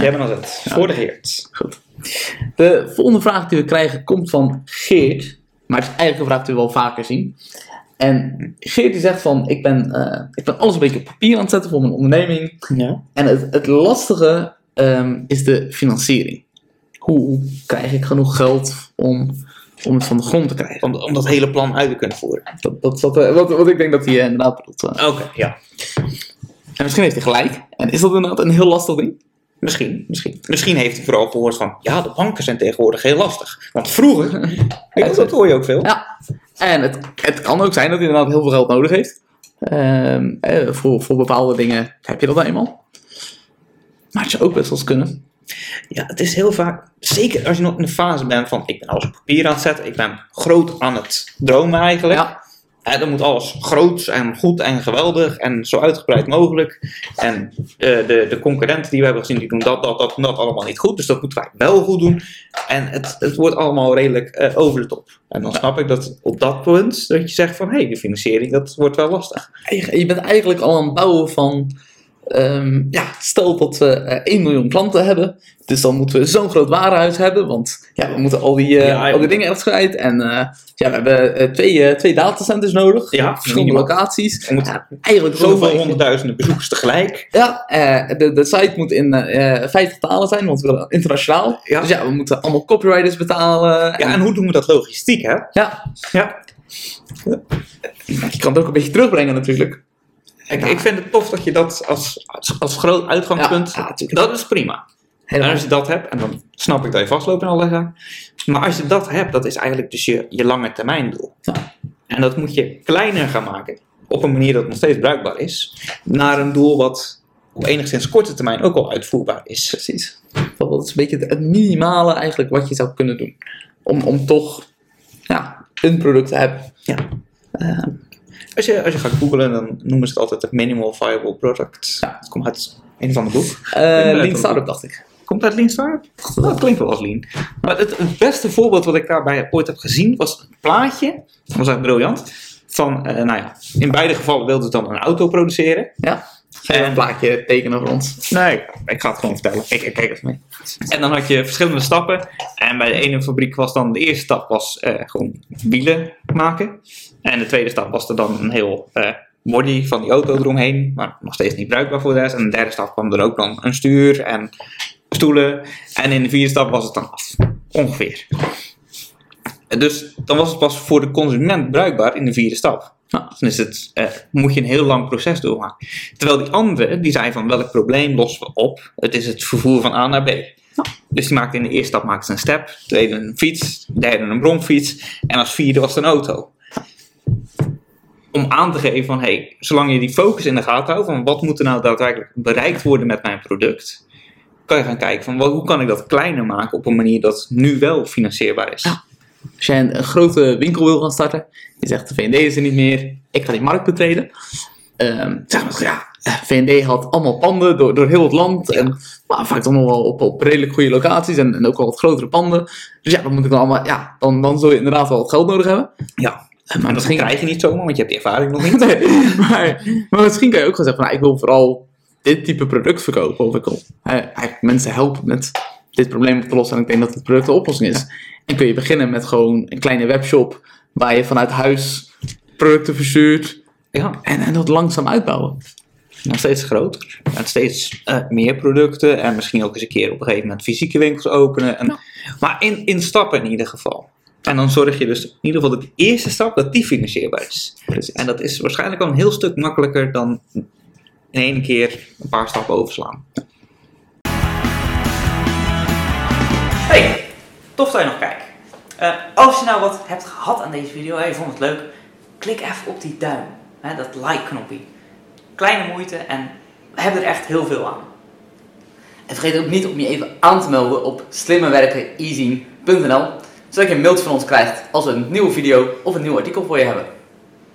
Jij bent al zet. Voor de Geert. Goed. De volgende vraag die we krijgen komt van Geert. Maar het is eigenlijk een vraag die we wel vaker zien. En Geert die zegt van, ik ben, eh, ik ben alles een beetje op papier aan het zetten voor mijn onderneming. Ja. En het, het lastige ehm, is de financiering. Hoe, krijg ik genoeg geld om, om het van de grond te krijgen? Om, om dat hele plan uit te kunnen voeren. Dat, dat is wat, eh, wat, wat ik denk dat hij eh, inderdaad bedoelt. Oké, ja. En misschien heeft hij gelijk. En is dat inderdaad een heel lastig ding? Misschien, misschien. Misschien heeft hij vooral gehoord van, ja, de banken zijn tegenwoordig heel lastig. Want vroeger, ja, dat hoor je ook veel. Ja. En het, het kan ook zijn dat hij inderdaad heel veel geld nodig heeft. Ehm, eh, voor, voor bepaalde dingen heb je dat eenmaal. Maar het zou ook best wel eens kunnen. Ja, het is heel vaak, zeker als je nog in de fase bent van, ik ben alles op papier aan het zetten, ik ben groot aan het dromen eigenlijk. Ja, Hè, dan moet alles groot en goed en geweldig en zo uitgebreid mogelijk. En eh, de, de concurrenten die we hebben gezien, die doen dat, dat, dat en dat allemaal niet goed. Dus dat moeten wij wel goed doen. En het, het wordt allemaal redelijk eh, over de top. En dan snap ik dat op dat punt, dat je zegt van, hé, hey, de financiering, dat wordt wel lastig. je bent eigenlijk al aan het bouwen van... ehm, ja, stel dat we eh, 1 miljoen klanten hebben. Dus dan moeten we zo'n groot warenhuis hebben. Want ja, we moeten al die, eh, Ja, al die dingen ergens kwijt. En eh, ja, we hebben eh, twee, eh, twee datacenters nodig. Ja, verschillende minimaal. locaties. Er moeten eigenlijk Zoveel honderdduizenden bezoekers tegelijk. Ja, eh, de, de site moet in eh 50 talen zijn, want we willen internationaal. Ja. Dus ja, we moeten allemaal copywriters betalen. Ja, en hoe doen we dat logistiek, hè? ja, Ja. je kan het ook een beetje terugbrengen natuurlijk. Ik, ik vind het tof dat je dat als, als, als groot uitgangspunt, dat is prima. En Helemaal. als je dat hebt, en dan snap ik dat je vastloopt en alle zaken. Maar als je dat hebt, dat is eigenlijk dus je, je lange termijn doel. Ja. En dat moet je kleiner gaan maken. Op een manier dat nog steeds bruikbaar is. Naar een doel wat op enigszins korte termijn ook al uitvoerbaar is. Precies. Dat is een beetje het- minimale eigenlijk wat je zou kunnen doen. Om, om toch ja, een product te hebben. Ja. Eh, Als je, als je gaat googlen, dan noemen ze het altijd het minimal viable product. Ja. Het komt uit een van de boek. eh, Lean Startup dacht ik. Komt uit Lean Startup? Dat klinkt wel als Lean. Maar het, het beste voorbeeld wat ik daarbij ooit heb gezien was een plaatje. Dat was echt briljant. Van, eh, nou ja, in beide gevallen wilden ze dan een auto produceren. Ja. En- een plaatje tekenen voor ons? Nee, ik ga het gewoon vertellen. Ik, ik kijk even mee. En dan had je verschillende stappen. En bij de ene fabriek was dan de eerste stap was eh, gewoon wielen maken. En de tweede stap was er dan een heel eh, body van die auto eromheen. Maar nog steeds niet bruikbaar voor de rest. En de derde stap kwam er ook dan een stuur en stoelen. En in de vierde stap was het dan af. Ongeveer. Dus dan was het pas voor de consument bruikbaar in de vierde stap. Ja. Dan is het, eh, moet je een heel lang proces doormaken. Terwijl die andere, die zei van welk probleem lossen we op? Het is het vervoer van A naar B. Dus die maakte in de eerste stap maakte een step, tweede een fiets, derde een bromfiets en als vierde was het een auto. Om aan te geven van, hey, zolang je die focus in de gaten houdt, van wat moet er nou daadwerkelijk bereikt worden met mijn product, kan je gaan kijken van, wel, hoe kan ik dat kleiner maken op een manier dat nu wel financierbaar is. Ja. Als jij een, een grote winkel wil gaan starten, je zegt de V&D is er niet meer, ik ga die markt betreden. Ehm zeg maar, ja, eh, V&D had allemaal panden door, door heel het land. En maar vaak dan nog wel op, op redelijk goede locaties en, en ook wel wat grotere panden. Dus ja, dan moet ik dan allemaal, ja, dan, dan zul je inderdaad wel wat geld nodig hebben. Ja, Eh, maar dat misschien krijg je niet zomaar, want je hebt die ervaring nog niet. Nee, maar, maar misschien kan je ook gewoon zeggen van, nou, ik wil vooral dit type product verkopen. Of ik wil eigenlijk mensen helpen met dit probleem op te lossen. En ik denk dat het product de oplossing is. En kun je beginnen met gewoon een kleine webshop waar je vanuit huis producten verstuurt. Ja, En, en dat langzaam uitbouwen. nog steeds groter. En steeds eh, meer producten. En misschien ook eens een keer op een gegeven moment fysieke winkels openen. En, Maar in, in stappen in ieder geval. En dan zorg je dus in ieder geval dat de eerste stap, dat die financierbaar is. Precies. En dat is waarschijnlijk al een heel stuk makkelijker dan in één keer een paar stappen overslaan. Hey, tof dat je nog kijkt. Eh, als je nou wat hebt gehad aan deze video en je vond het leuk, klik even op die duim, hè, dat like-knopje. Kleine moeite en we hebben er echt heel veel aan. En vergeet ook niet om je even aan te melden op slimmerwerkeneasy.nl zodat je een mailtje van ons krijgt als we een nieuwe video of een nieuw artikel voor je hebben.